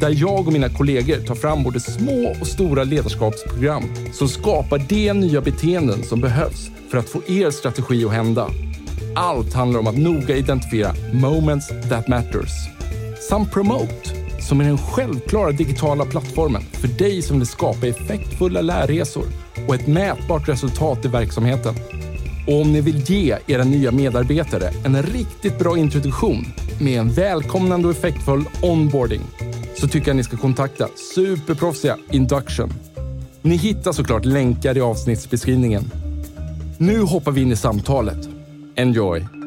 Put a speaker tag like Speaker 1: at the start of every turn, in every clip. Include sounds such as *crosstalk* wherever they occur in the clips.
Speaker 1: där jag och mina kollegor tar fram både små och stora ledarskapsprogram som skapar de nya beteenden som behövs för att få er strategi att hända. Allt handlar om att noga identifiera moments that matters. Samt Promote, som är den självklara digitala plattformen för dig som vill skapa effektfulla lärresor och ett mätbart resultat i verksamheten. Och om ni vill ge era nya medarbetare en riktigt bra introduktion med en välkomnande och effektfull onboarding så tycker jag ni ska kontakta superproffsiga Induction. Ni hittar såklart länkar i avsnittsbeskrivningen. Nu hoppar vi in i samtalet. Enjoy!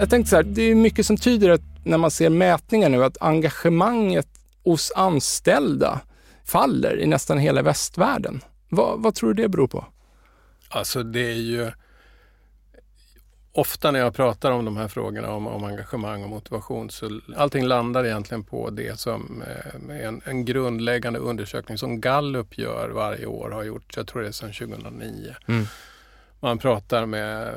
Speaker 1: Jag tänkte så här, det är mycket som tyder att när man ser mätningar nu att engagemanget hos anställda faller i nästan hela västvärlden. Vad, vad tror du det beror på?
Speaker 2: Alltså det är ju ofta när jag pratar om de här frågorna om, om engagemang och motivation så allting landar egentligen på det som eh, är en, en grundläggande undersökning som Gallup gör varje år, har gjort, jag tror det är sedan 2009. Mm. Man pratar med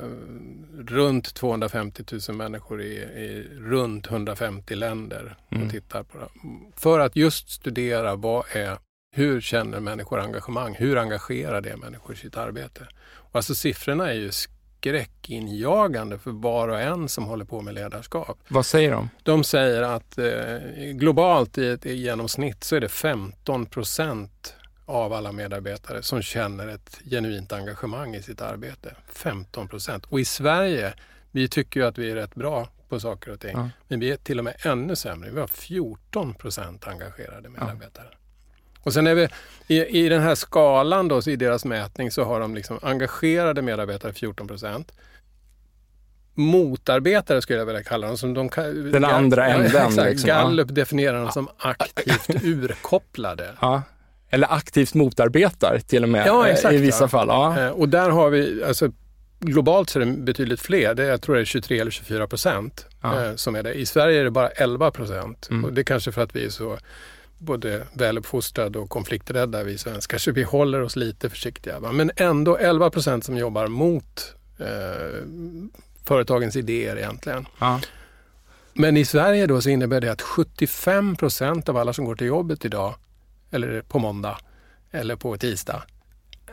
Speaker 2: runt 250 000 människor i, i runt 150 länder och mm. tittar på det. För att just studera vad är, hur känner människor engagemang? Hur engagerar det människor i sitt arbete? Och alltså siffrorna är ju skräckinjagande för var och en som håller på med ledarskap.
Speaker 1: Vad säger de?
Speaker 2: De säger att eh, globalt i ett i genomsnitt så är det 15 procent av alla medarbetare som känner ett genuint engagemang i sitt arbete. 15 procent. Och i Sverige, vi tycker ju att vi är rätt bra på saker och ting. Ja. Men vi är till och med ännu sämre. Vi har 14 procent engagerade medarbetare. Ja. Och sen är vi i, i den här skalan då, i deras mätning så har de liksom engagerade medarbetare 14 procent motarbetare skulle jag vilja kalla dem. Som de,
Speaker 1: Den andra änden.
Speaker 2: Liksom. Gallup definierar dem som aktivt urkopplade.
Speaker 1: Ja. Eller aktivt motarbetar till och med ja, eh, exakt, i vissa ja. fall. Ja.
Speaker 2: Eh, och där har vi, alltså globalt så är det betydligt fler. Det, jag tror det är 23 eller 24 procent eh, som är det. I Sverige är det bara 11 procent. Mm. Och det är kanske för att vi är så både väluppfostrade och konflikträdda vi svenskar, så vi håller oss lite försiktiga. Va? Men ändå 11 procent som jobbar mot eh, företagens idéer egentligen. Ja. Men i Sverige då så innebär det att 75 procent av alla som går till jobbet idag eller på måndag eller på tisdag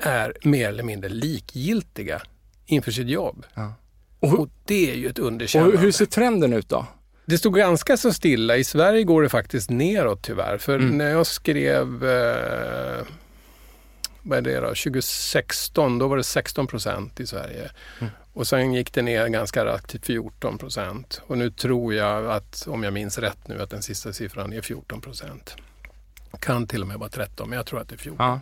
Speaker 2: är mer eller mindre likgiltiga inför sitt jobb. Ja. Och, och, det är ju ett underkännande.
Speaker 1: Och hur ser trenden ut då?
Speaker 2: Det stod ganska så stilla. I Sverige går det faktiskt neråt tyvärr. För mm. när jag skrev eh, vad är det då, 2016, då var det 16 procent i Sverige. Mm. Och sen gick det ner ganska raskt till 14 procent. Och nu tror jag att, om jag minns rätt nu, att den sista siffran är 14 procent. Kan till och med vara 13, men jag tror att det är 14. Ja.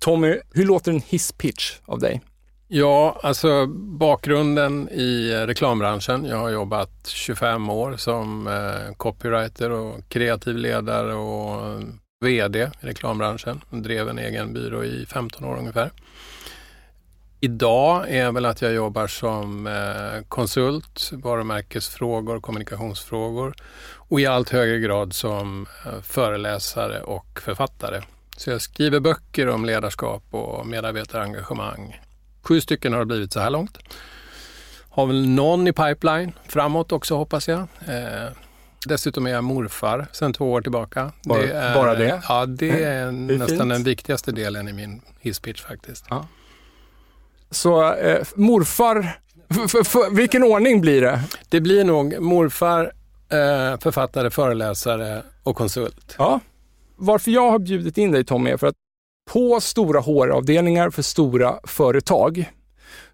Speaker 1: Tommy, hur låter en hisspitch av dig?
Speaker 2: Ja, alltså bakgrunden i reklambranschen. Jag har jobbat 25 år som eh, copywriter och kreativ ledare och VD i reklambranschen. Jag drev en egen byrå i 15 år ungefär. Idag är väl att jag jobbar som eh, konsult, varumärkesfrågor, kommunikationsfrågor och i allt högre grad som eh, föreläsare och författare. Så jag skriver böcker om ledarskap och medarbetarengagemang. Sju stycken har det blivit så här långt. Har väl någon i pipeline framåt också hoppas jag. Eh, dessutom är jag morfar sedan två år tillbaka.
Speaker 1: Bara det? Är, bara det?
Speaker 2: Ja, det är, det är nästan fint. den viktigaste delen i min hisspitch faktiskt. Ja.
Speaker 1: Så eh, morfar, vilken ordning blir det?
Speaker 2: Det blir nog morfar, eh, författare, föreläsare och konsult.
Speaker 1: Ja. Varför jag har bjudit in dig Tommy är för att på stora HR-avdelningar för stora företag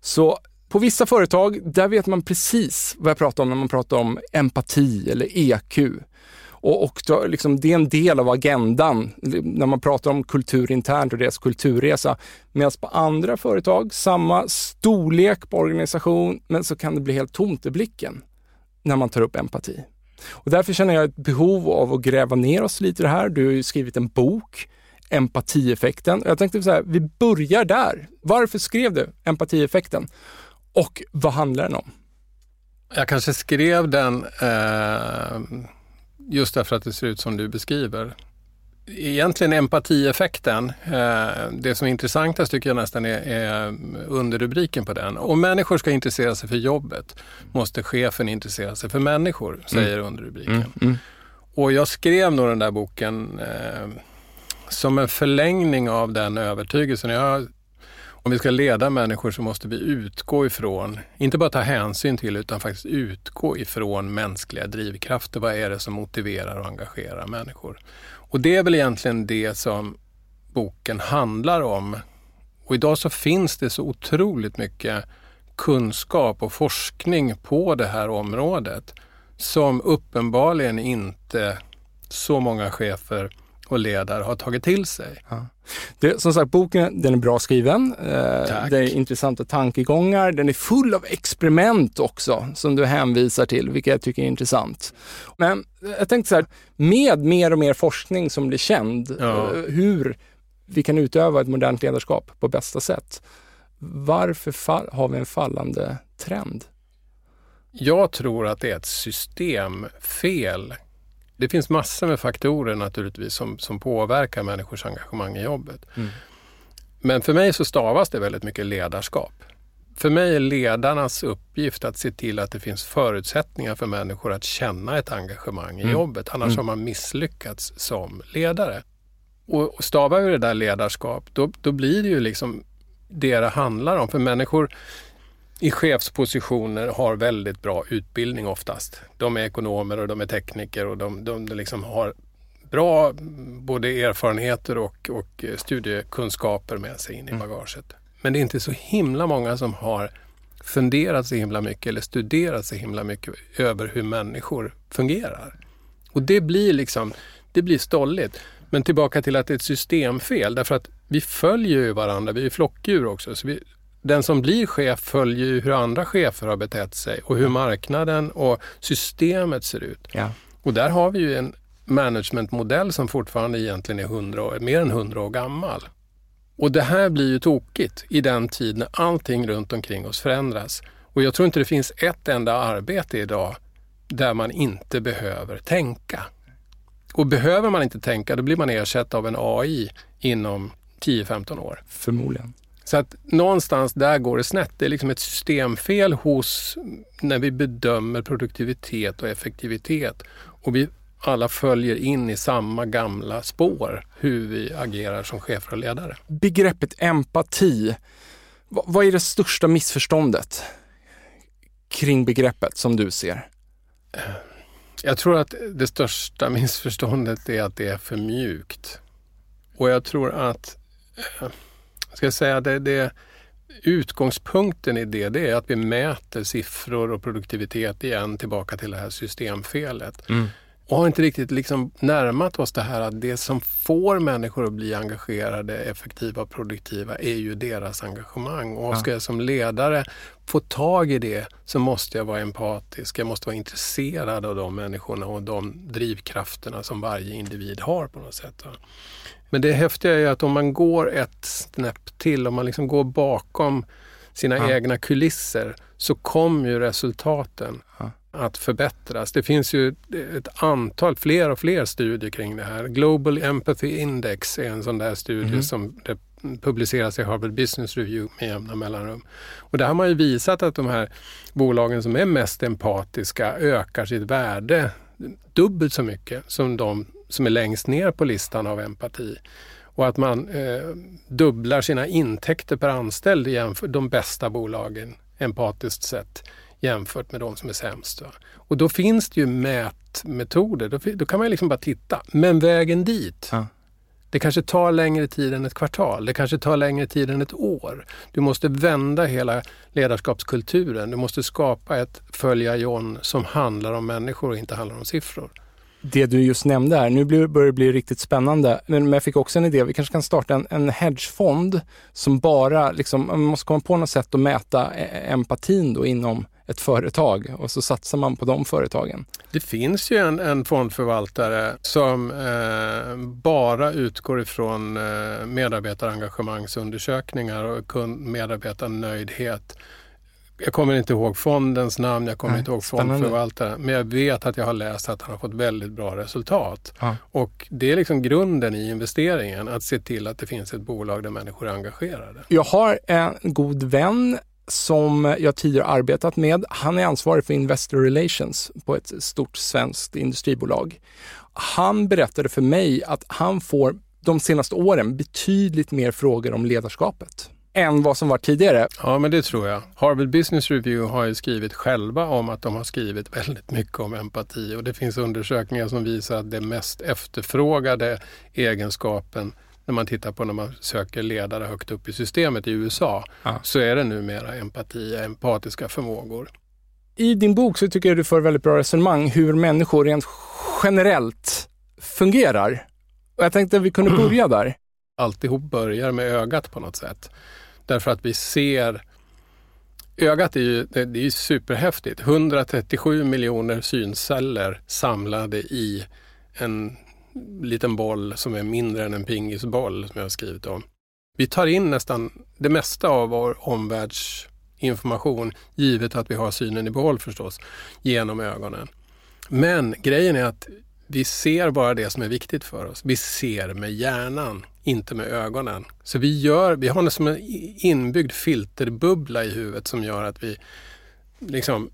Speaker 1: så På vissa företag, där vet man precis vad jag pratar om när man pratar om empati eller EQ. Och, och då, liksom, det är en del av agendan när man pratar om kultur internt och deras kulturresa. Medan på andra företag, samma storlek på organisation, men så kan det bli helt tomt i blicken när man tar upp empati. Och därför känner jag ett behov av att gräva ner oss lite i det här. Du har ju skrivit en bok, Empatieffekten. Jag tänkte så här, vi börjar där. Varför skrev du Empatieffekten? Och vad handlar den om?
Speaker 2: Jag kanske skrev den eh, just därför att det ser ut som du beskriver. Egentligen empatieffekten, eh, det som är intressantast tycker jag nästan är, är underrubriken på den. Om människor ska intressera sig för jobbet måste chefen intressera sig för människor, säger mm. underrubriken. Mm. Mm. Och jag skrev nog den där boken eh, som en förlängning av den övertygelsen. Jag om vi ska leda människor så måste vi utgå ifrån, inte bara ta hänsyn till, utan faktiskt utgå ifrån mänskliga drivkrafter. Vad är det som motiverar och engagerar människor? Och det är väl egentligen det som boken handlar om. Och idag så finns det så otroligt mycket kunskap och forskning på det här området som uppenbarligen inte så många chefer och ledare har tagit till sig. Ja.
Speaker 1: Det, som sagt, boken den är bra skriven. Eh, det är intressanta tankegångar. Den är full av experiment också som du hänvisar till, vilket jag tycker är intressant. Men jag tänkte så här, med mer och mer forskning som blir känd, ja. Eh, hur vi kan utöva ett modernt ledarskap på bästa sätt. Varför har vi en fallande trend?
Speaker 2: Jag tror att det är ett systemfel det finns massor med faktorer naturligtvis som, som påverkar människors engagemang i jobbet. Mm. Men för mig så stavas det väldigt mycket ledarskap. För mig är ledarnas uppgift att se till att det finns förutsättningar för människor att känna ett engagemang i mm. jobbet. Annars mm. har man misslyckats som ledare. Och stavar vi det där ledarskap, då, då blir det ju liksom det det handlar om. För människor i chefspositioner har väldigt bra utbildning oftast. De är ekonomer och de är tekniker och de, de, de liksom har bra både erfarenheter och, och studiekunskaper med sig in i mm. bagaget. Men det är inte så himla många som har funderat så himla mycket eller studerat så himla mycket över hur människor fungerar. Och det blir liksom, det blir stolligt. Men tillbaka till att det är ett systemfel därför att vi följer ju varandra, vi är flockdjur också. Så vi, den som blir chef följer ju hur andra chefer har betett sig och hur marknaden och systemet ser ut. Ja. Och där har vi ju en managementmodell som fortfarande egentligen är 100 år, mer än 100 år gammal. Och det här blir ju tokigt i den tid när allting runt omkring oss förändras. Och jag tror inte det finns ett enda arbete idag där man inte behöver tänka. Och behöver man inte tänka, då blir man ersatt av en AI inom 10-15 år.
Speaker 1: Förmodligen.
Speaker 2: Så att någonstans där går det snett. Det är liksom ett systemfel hos när vi bedömer produktivitet och effektivitet. Och vi alla följer in i samma gamla spår hur vi agerar som chefer och ledare.
Speaker 1: Begreppet empati, vad är det största missförståndet kring begreppet som du ser?
Speaker 2: Jag tror att det största missförståndet är att det är för mjukt. Och jag tror att eh, ska jag säga, det, det, utgångspunkten i det, det är att vi mäter siffror och produktivitet igen tillbaka till det här systemfelet. Mm. Och har inte riktigt liksom närmat oss det här att det som får människor att bli engagerade, effektiva och produktiva är ju deras engagemang. Och ska jag som ledare få tag i det så måste jag vara empatisk. Jag måste vara intresserad av de människorna och de drivkrafterna som varje individ har på något sätt. Men det häftiga är att om man går ett snäpp till, om man liksom går bakom sina ja. egna kulisser, så kommer ju resultaten ja. Att förbättras. Det finns ju ett antal, fler och fler studier kring det här. Global Empathy Index är en sån där studie mm. som publiceras i Harvard Business Review med jämna mellanrum. Och där har man ju visat att de här bolagen som är mest empatiska ökar sitt värde dubbelt så mycket som de som är längst ner på listan av empati. Och att man eh, dubblar sina intäkter per anställd jämför de bästa bolagen empatiskt sett jämfört med de som är sämst. Och då finns det ju mätmetoder. Då, då kan man liksom bara titta. Men vägen dit, ja. Det kanske tar längre tid än ett kvartal. Det kanske tar längre tid än ett år. Du måste vända hela ledarskapskulturen. Du måste skapa ett följa John som handlar om människor och inte handlar om siffror.
Speaker 1: Det du just nämnde här, nu börjar det bli riktigt spännande. Men jag fick också en idé, vi kanske kan starta en, en hedgefond som bara, liksom, man måste komma på något sätt att mäta e-, empatin då inom ett företag och så satsar man på de företagen.
Speaker 2: Det finns ju en, en fondförvaltare som eh, bara utgår ifrån eh, medarbetarengagemangsundersökningar och kund, medarbetarnöjdhet. Jag kommer inte ihåg fondens namn, jag kommer Nej, inte ihåg fondförvaltaren, men jag vet att jag har läst att han har fått väldigt bra resultat. Ja. Och det är liksom grunden i investeringen, att se till att det finns ett bolag där människor är engagerade.
Speaker 1: Jag har en god vän som jag tidigare arbetat med. Han är ansvarig för Investor Relations på ett stort svenskt industribolag. Han berättade för mig att han får de senaste åren betydligt mer frågor om ledarskapet än vad som var tidigare.
Speaker 2: Ja, men det tror jag. Harvard Business Review har ju skrivit själva om att de har skrivit väldigt mycket om empati och det finns undersökningar som visar att det mest efterfrågade egenskapen när man tittar på när man söker ledare högt upp i systemet i USA ja. så är det numera empati, empatiska förmågor.
Speaker 1: I din bok så tycker jag du för väldigt bra resonemang hur människor rent generellt fungerar. Och jag tänkte att vi kunde börja där.
Speaker 2: Alltihop börjar med ögat på något sätt. Därför att vi ser Ögat är ju, det är ju superhäftigt. 137 miljoner synceller samlade i en liten boll som är mindre än en pingisboll som jag har skrivit om. Vi tar in nästan det mesta av vår omvärldsinformation, givet att vi har synen i behåll förstås, genom ögonen. Men grejen är att vi ser bara det som är viktigt för oss. Vi ser med hjärnan, inte med ögonen. Så vi, gör, vi har som en inbyggd filterbubbla i huvudet som gör att vi liksom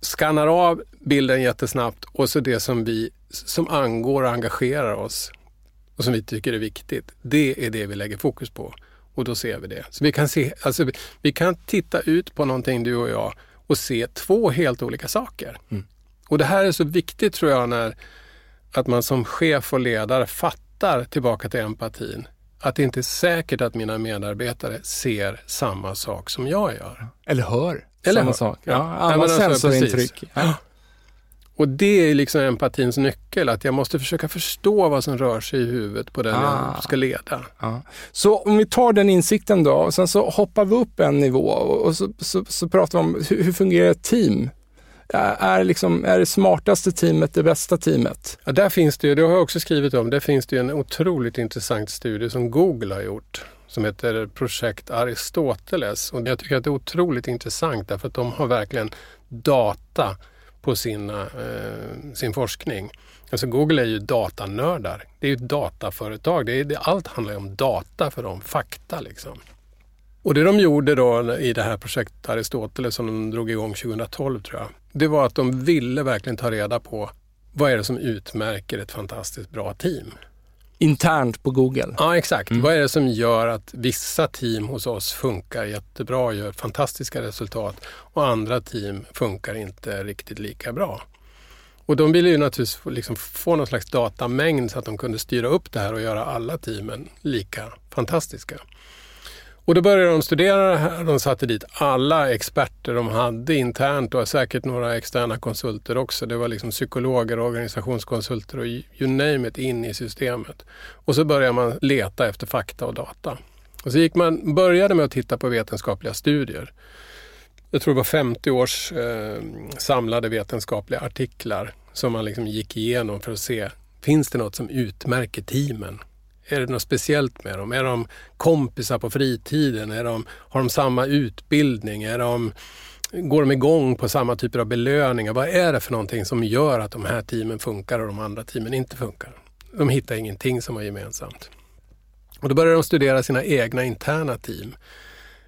Speaker 2: skannar av bilden jättesnabbt och så det som, vi, som angår och engagerar oss och som vi tycker är viktigt, det är det vi lägger fokus på. Och då ser vi det. Så vi kan, se, alltså, vi kan titta ut på någonting du och jag och se två helt olika saker. Mm. Och det här är så viktigt tror jag när att man som chef och ledare fattar tillbaka till empatin. Att det inte är säkert att mina medarbetare ser samma sak som jag gör.
Speaker 1: Eller hör. Eller samma sak. Ja, ja alla alltså, sensorintryck. Ja.
Speaker 2: Och det är liksom empatins nyckel, att jag måste försöka förstå vad som rör sig i huvudet på den ah. jag ska leda. Ah.
Speaker 1: Så om vi tar den insikten då, och sen så hoppar vi upp en nivå och så, så, så pratar vi om hur, hur fungerar ett team? Är, liksom, är det smartaste teamet det bästa teamet?
Speaker 2: Ja, där finns det ju, det har jag också skrivit om, där finns det en otroligt intressant studie som Google har gjort som heter Projekt Aristoteles. Och jag tycker att det är otroligt intressant därför att de har verkligen data på sina, eh, sin forskning. Alltså Google är ju datanördar. Det är ju ett dataföretag. Det är, det, allt handlar om data för dem, fakta liksom. Och det de gjorde då i det här projektet Aristoteles som de drog igång 2012 tror jag. Det var att de ville verkligen ta reda på vad är det som utmärker ett fantastiskt bra team
Speaker 1: internt på Google.
Speaker 2: Ja, exakt. Mm. Vad är det som gör att vissa team hos oss funkar jättebra och gör fantastiska resultat och andra team funkar inte riktigt lika bra? Och de ville ju naturligtvis liksom få någon slags datamängd så att de kunde styra upp det här och göra alla teamen lika fantastiska. Och då började de studera det här. De satte dit alla experter de hade internt och säkert några externa konsulter också. Det var liksom psykologer, organisationskonsulter och you name it in i systemet. Och så började man leta efter fakta och data. Och så gick man, började med att titta på vetenskapliga studier. Jag tror det var 50 års eh, samlade vetenskapliga artiklar som man liksom gick igenom för att se, finns det något som utmärker teamen? Är det något speciellt med dem? Är de kompisar på fritiden? Är de, har de samma utbildning? Är de, går de igång på samma typer av belöningar? Vad är det för någonting som gör att de här teamen funkar och de andra teamen inte funkar? De hittar ingenting som var gemensamt. Och då började de studera sina egna interna team.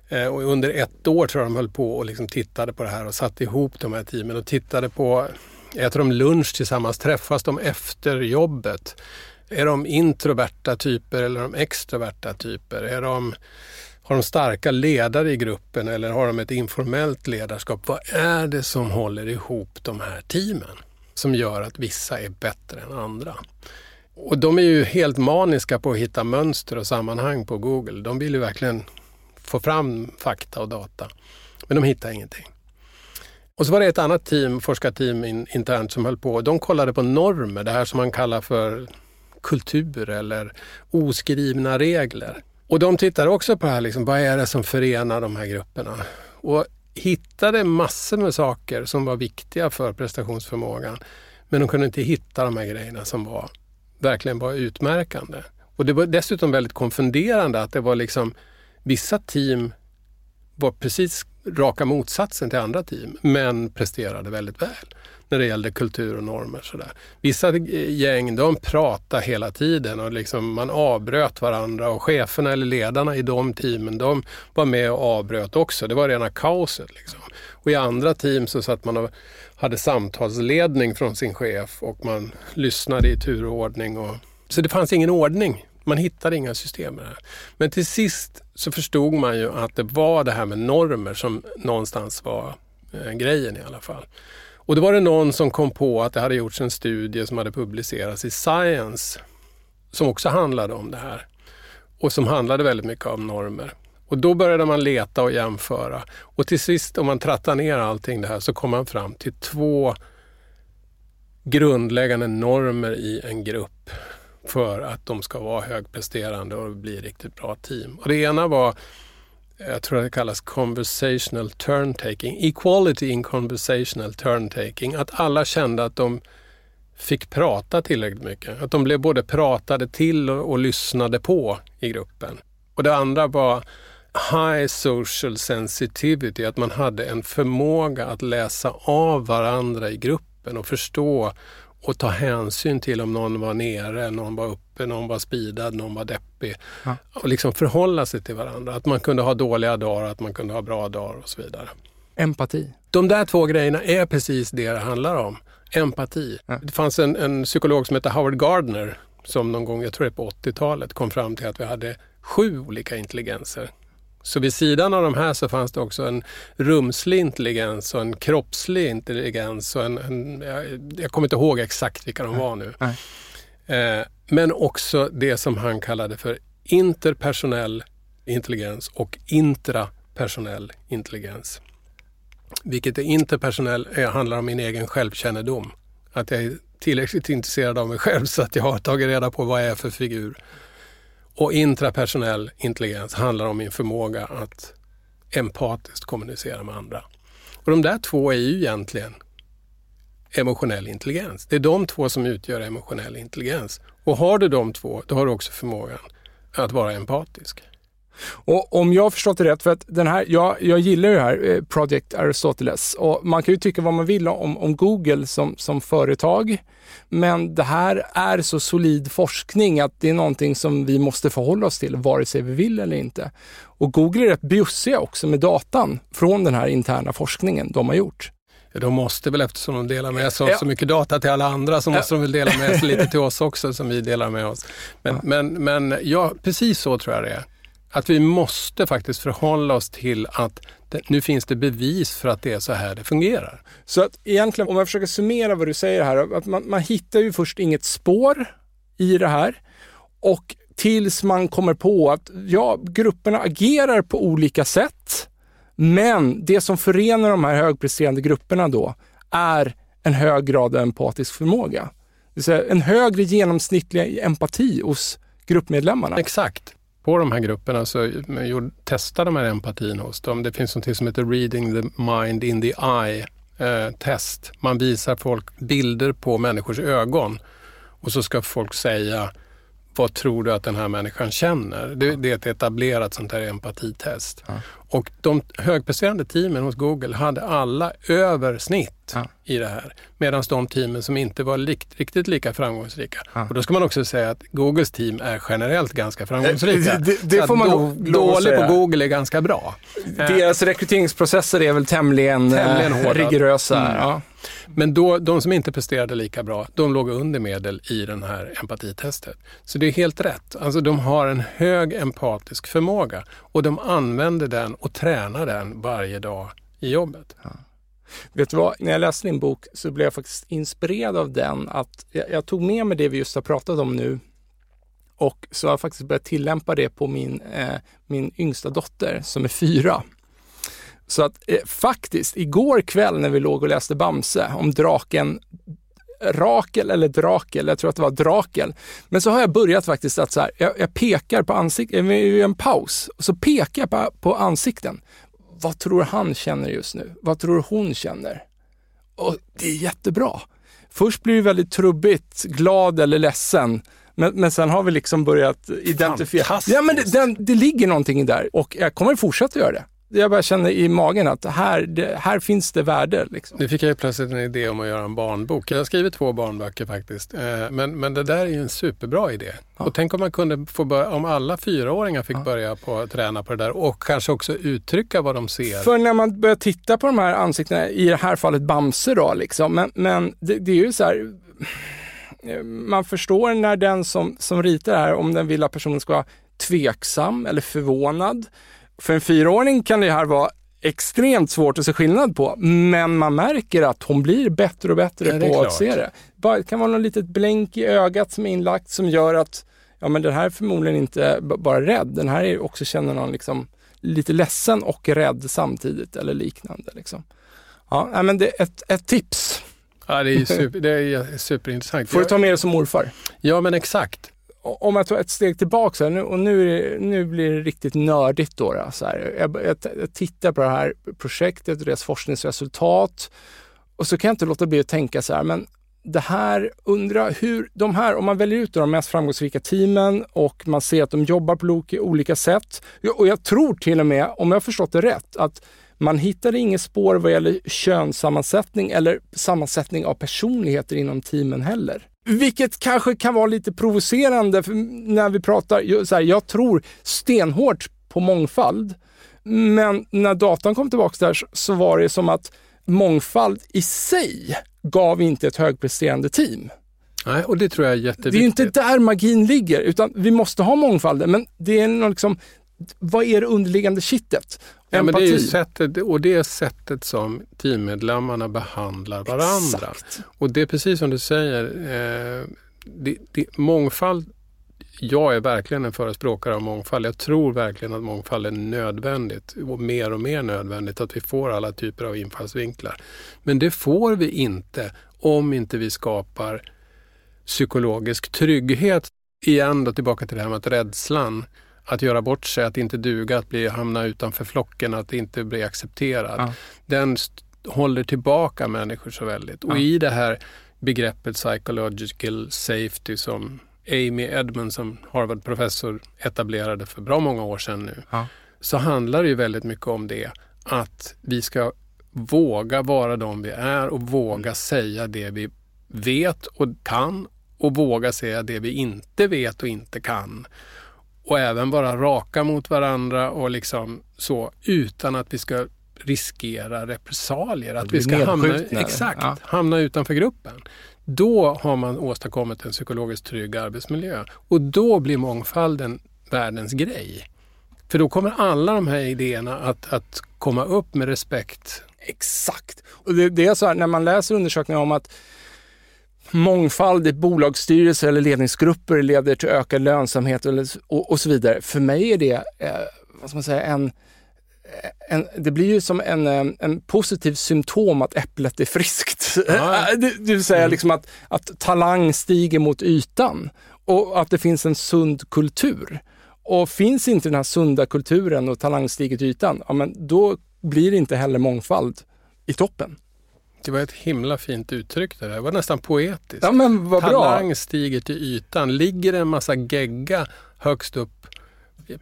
Speaker 2: Eh, och under ett år tror jag de höll på och liksom tittade på det här och satte ihop de här teamen och tittade på, äter de lunch tillsammans, träffas de efter jobbet? Är de introverta typer eller är de extroverta typer? Är de, har de starka ledare i gruppen eller har de ett informellt ledarskap? Vad är det som håller ihop de här teamen? Som gör att vissa är bättre än andra. Och de är ju helt maniska på att hitta mönster och sammanhang på Google. De vill ju verkligen få fram fakta och data. Men de hittar ingenting. Och så var det ett annat team, forskarteam in, internt som höll på. De kollade på normer, det här som man kallar för kultur eller oskrivna regler. Och de tittade också på det här, liksom, vad är det som förenar de här grupperna? Och hittade massor med saker som var viktiga för prestationsförmågan. Men de kunde inte hitta de här grejerna som var, verkligen var utmärkande. Och det var dessutom väldigt konfunderande att det var liksom vissa team var precis raka motsatsen till andra team, men presterade väldigt väl när det gällde kultur och normer. Sådär. Vissa gäng de pratade hela tiden och liksom man avbröt varandra och cheferna eller ledarna i de teamen de var med och avbröt också. Det var rena kaoset. Liksom. Och i andra team så satt man och hade samtalsledning från sin chef och man lyssnade i turordning. Och... Så det fanns ingen ordning man hittade inga system med det här. Men till sist så förstod man ju att det var det här med normer som någonstans var eh, grejen i alla fall. Och då var det någon som kom på att det hade gjorts en studie som hade publicerats i Science som också handlade om det här och som handlade väldigt mycket om normer. Och då började man leta och jämföra och till sist om man trattar ner allting det här så kom man fram till två grundläggande normer i en grupp för att de ska vara högpresterande och bli riktigt bra team. Och det ena var, jag tror det kallas conversational turn-taking, equality in conversational turn-taking. Att alla kände att de fick prata tillräckligt mycket. Att de blev både pratade till och, och lyssnade på i gruppen. Och det andra var high social sensitivity, att man hade en förmåga att läsa av varandra i gruppen och förstå och ta hänsyn till om någon var nere, någon var uppe, någon var speedad, någon var deppig. Ja. Och liksom förhålla sig till varandra. Att man kunde ha dåliga dagar, att man kunde ha bra dagar och så vidare.
Speaker 1: Empati.
Speaker 2: De där två grejerna är precis det det handlar om. Empati. Ja. Det fanns en, en psykolog som hette Howard Gardner som någon gång, jag tror det är på 80-talet, kom fram till att vi hade sju olika intelligenser. Så vid sidan av de här så fanns det också en rumslig intelligens och en kroppslig intelligens. Och en, en jag, jag, kommer inte ihåg exakt vilka de var nu. Eh, men också det som han kallade för interpersonell intelligens och intrapersonell intelligens. Vilket är interpersonell är, handlar om min egen självkännedom. Att jag är tillräckligt intresserad av mig själv så att jag har tagit reda på vad jag är för figur. Och intrapersonell intelligens handlar om min förmåga att empatiskt kommunicera med andra. Och de där två är ju egentligen emotionell intelligens. Det är de två som utgör emotionell intelligens. Och har du de två, då har du också förmågan att vara empatisk.
Speaker 1: Och om jag har förstått det rätt, för att den här, jag, jag gillar ju det här eh, Project Aristoteles och man kan ju tycka vad man vill om, om Google som, som företag. Men det här är så solid forskning att det är någonting som vi måste förhålla oss till vare sig vi vill eller inte. Och Google är rätt bjussiga också med datan från den här interna forskningen de har gjort.
Speaker 2: De måste väl eftersom de delar med sig av ja. så mycket data till alla andra så måste ja. de väl dela med sig lite till *laughs* oss också som vi delar med oss. Men, ja. men, men ja, precis så tror jag det är. Att vi måste faktiskt förhålla oss till att det, nu finns det bevis för att det är så här det fungerar.
Speaker 1: Så att egentligen, om jag försöker summera vad du säger här, att man, man hittar ju först inget spår i det här och tills man kommer på att ja, grupperna agerar på olika sätt. Men det som förenar de här högpresterande grupperna då är en hög grad av empatisk förmåga. Det vill säga en högre genomsnittlig empati hos gruppmedlemmarna.
Speaker 2: Exakt på de här grupperna så testade de här empatin hos dem. Det finns något som heter Reading the Mind in the Eye eh, test. Man visar folk bilder på människors ögon och så ska folk säga vad tror du att den här människan känner? Det, det är ett etablerat sånt här empatitest. Ja. Och de högpresterande teamen hos Google hade alla över snitt ja. i det här. Medan de teamen som inte var likt, riktigt lika framgångsrika. Ja. Och då ska man också säga att Googles team är generellt ganska framgångsrika. Det,
Speaker 1: det, det får man då,
Speaker 2: Dålig på Google är ganska bra.
Speaker 1: Deras rekryteringsprocesser är väl tämligen, tämligen eh, rigorösa. Mm.
Speaker 2: Men då, de som inte presterade lika bra, de låg under medel i den här empatitestet. Så det är helt rätt. Alltså de har en hög empatisk förmåga och de använder den och tränar den varje dag i jobbet. Ja.
Speaker 1: Vet du vad, när jag läste din bok så blev jag faktiskt inspirerad av den. att Jag, jag tog med mig det vi just har pratat om nu och så har jag faktiskt börjat tillämpa det på min, eh, min yngsta dotter som är fyra. Så att eh, faktiskt, igår kväll när vi låg och läste Bamse om draken Rakel eller Drakel, jag tror att det var Drakel. Men så har jag börjat faktiskt att så här, jag, jag pekar på ansikten, en paus, och så pekar jag på, på ansikten. Vad tror han känner just nu? Vad tror hon känner? Och det är jättebra. Först blir det väldigt trubbigt, glad eller ledsen. Men, men sen har vi liksom börjat identifiera. Ja, men det, det, det ligger någonting där och jag kommer fortsätta göra det jag bara känner i magen att här, det, här finns det värde. Liksom.
Speaker 2: Nu fick jag plötsligt en idé om att göra en barnbok. Jag har skrivit två barnböcker faktiskt. Eh, men, men det där är ju en superbra idé. Ja. Och tänk om man kunde få börja, om alla fyraåringar fick ja. börja på träna på det där och kanske också uttrycka vad de ser.
Speaker 1: För när man börjar titta på de här ansiktena, i det här fallet Bamse då, liksom, men, men det, det är ju så här man förstår när den som, som ritar det här, om den vill att personen ska vara tveksam eller förvånad för en fyraåring kan det här vara extremt svårt att se skillnad på, men man märker att hon blir bättre och bättre på att se det. Det kan vara något litet blänk i ögat som är inlagt som gör att ja, men den här är förmodligen inte bara rädd, den här är också känner någon liksom lite ledsen och rädd samtidigt eller liknande. Liksom. Ja, men det är ett, ett tips.
Speaker 2: Ja, det är, *laughs* super, det är superintressant.
Speaker 1: Får du ta med det som morfar?
Speaker 2: Ja, men exakt
Speaker 1: om jag tar ett steg tillbaka nu, och nu, nu blir det riktigt nördigt då. då så här. Jag, jag, jag, tittar på det här projektet och deras forskningsresultat och så kan jag inte låta bli att tänka så här, men det här, undra hur de här, om man väljer ut de mest framgångsrika teamen och man ser att de jobbar på olika sätt. Och jag tror till och med, om jag har förstått det rätt, att man hittade inget spår vad gäller könssammansättning eller sammansättning av personligheter inom teamen heller. Vilket kanske kan vara lite provocerande när vi pratar, så här, jag tror stenhårt på mångfald. Men när datan kom tillbaka där så var det som att mångfald i sig gav inte ett högpresterande team.
Speaker 2: Nej, och det tror jag är jätteviktigt.
Speaker 1: Det är inte där magin ligger, utan vi måste ha mångfalden, men det är liksom, vad är det underliggande kittet?
Speaker 2: Ja, men det är sättet, och det är sättet som teammedlemmarna behandlar varandra. Exakt. Och det är precis som du säger, eh, det, det, mångfald jag är verkligen en förespråkare av mångfald. Jag tror verkligen att mångfald är nödvändigt och mer och mer nödvändigt att vi får alla typer av infallsvinklar. Men det får vi inte om inte vi skapar psykologisk trygghet. Igen då tillbaka till det här med att rädslan att göra bort sig, att inte duga, att bli, hamna utanför flocken, att inte bli accepterad. Ja. Den håller tillbaka människor så väldigt. Och i det här begreppet psychological safety som Amy Edmond som Harvard-professor etablerade för bra många år sedan nu, ja. så handlar det ju väldigt mycket om det. Att vi ska våga vara de vi är och våga mm. säga det vi vet och kan och våga säga det vi inte vet och inte kan och även vara raka mot varandra och liksom så utan att vi ska riskera repressalier. Att vi ska hamna, exakt, ja. hamna utanför gruppen. Då har man åstadkommit en psykologiskt trygg arbetsmiljö och då blir mångfalden världens grej. För då kommer alla de här idéerna att, att komma upp med respekt.
Speaker 1: Exakt. Och det, det är så här, när man läser undersökningar om att mångfald i bolagsstyrelser eller ledningsgrupper leder till ökad lönsamhet och, så vidare. För mig är det, eh, vad ska man säga, en, en, det blir ju som en, eh, en positiv symptom att äpplet är friskt. Ja. *laughs* det, det vill säga mm. liksom att, att talang stiger mot ytan och att det finns en sund kultur. Och finns inte den här sunda kulturen och talang stiger till ytan, ja, men då blir det inte heller mångfald i toppen.
Speaker 2: Det var ett himla fint uttryck det där. Det var nästan poetiskt.
Speaker 1: Ja, men vad
Speaker 2: Talang bra. stiger till ytan. Ligger det en massa gegga högst upp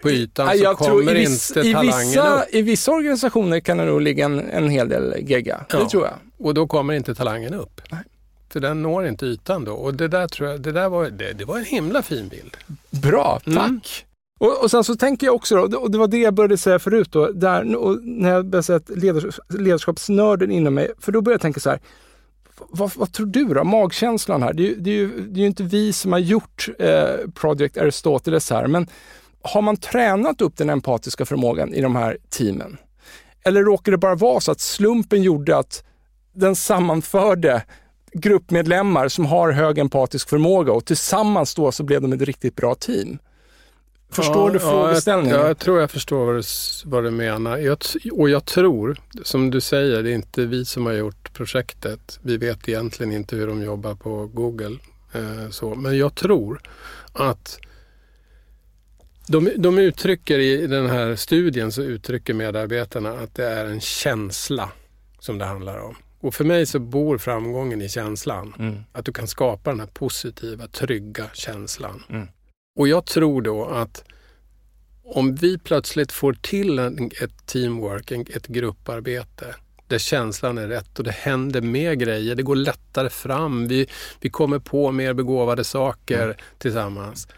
Speaker 2: på ytan så kommer i viss, inte talangen
Speaker 1: i vissa,
Speaker 2: upp.
Speaker 1: I vissa organisationer kan det nog ligga en, en hel del gegga. Ja, det tror jag.
Speaker 2: Och då kommer inte talangen upp. Nej. För den når inte ytan då. Och det där, tror jag, det där var, det, det var en himla fin bild.
Speaker 1: Bra, tack. Mm. Och, och sen så tänker jag också, då, och det var det jag började säga förut, då, där, när jag började säga att leders, ledarskapsnörden inom mig, för då började jag tänka så här, vad, vad, tror du då? Magkänslan här. Det, det, är ju, det är ju inte vi som har gjort eh, Project Aristoteles här, men har man tränat upp den empatiska förmågan i de här teamen? Eller råkar det bara vara så att slumpen gjorde att den sammanförde gruppmedlemmar som har hög empatisk förmåga och tillsammans då så blev de ett riktigt bra team. Förstår
Speaker 2: ja,
Speaker 1: du frågeställningen?
Speaker 2: Ja, jag, jag, tror jag förstår vad du, vad du menar. Jag, och jag tror, som du säger, det är inte vi som har gjort projektet. Vi vet egentligen inte hur de jobbar på Google. Eh, så. Men jag tror att de, de uttrycker i den här studien så uttrycker medarbetarna att det är en känsla som det handlar om. Och för mig så bor framgången i känslan. Mm. Att du kan skapa den här positiva, trygga känslan. Mm. Och jag tror då att om vi plötsligt får till en, ett teamwork, en, ett grupparbete där känslan är rätt och det händer mer grejer, det går lättare fram, vi, vi kommer på mer begåvade saker mm. tillsammans.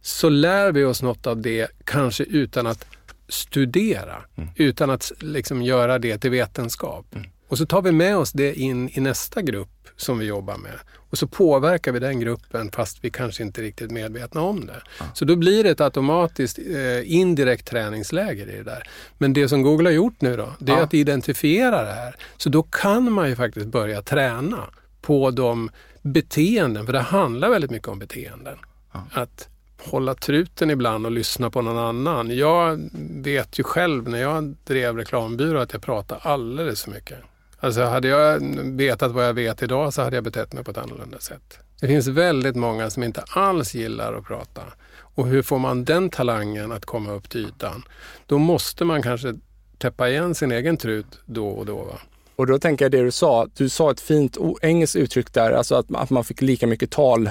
Speaker 2: Så lär vi oss något av det, kanske utan att studera, mm. utan att liksom göra det till vetenskap. Mm. Och så tar vi med oss det in i nästa grupp som vi jobbar med. Och så påverkar vi den gruppen fast vi kanske inte är riktigt medvetna om det. Ja. Så då blir det ett automatiskt eh, indirekt träningsläger i det där. Men det som Google har gjort nu då, det är ja. att identifiera det här. Så då kan man ju faktiskt börja träna på de beteenden, för det handlar väldigt mycket om beteenden. Ja. Att hålla truten ibland och lyssna på någon annan. Jag vet ju själv när jag drev reklambyrå att jag pratade alldeles för mycket. Alltså hade jag vetat vad jag vet idag så hade jag betett mig på ett annorlunda sätt. Det finns väldigt många som inte alls gillar att prata. Och hur får man den talangen att komma upp till ytan? Då måste man kanske täppa igen sin egen trut då och då. Va?
Speaker 1: Och då tänker jag det du sa, du sa ett fint engelskt uttryck där, alltså att, att man fick lika mycket tal,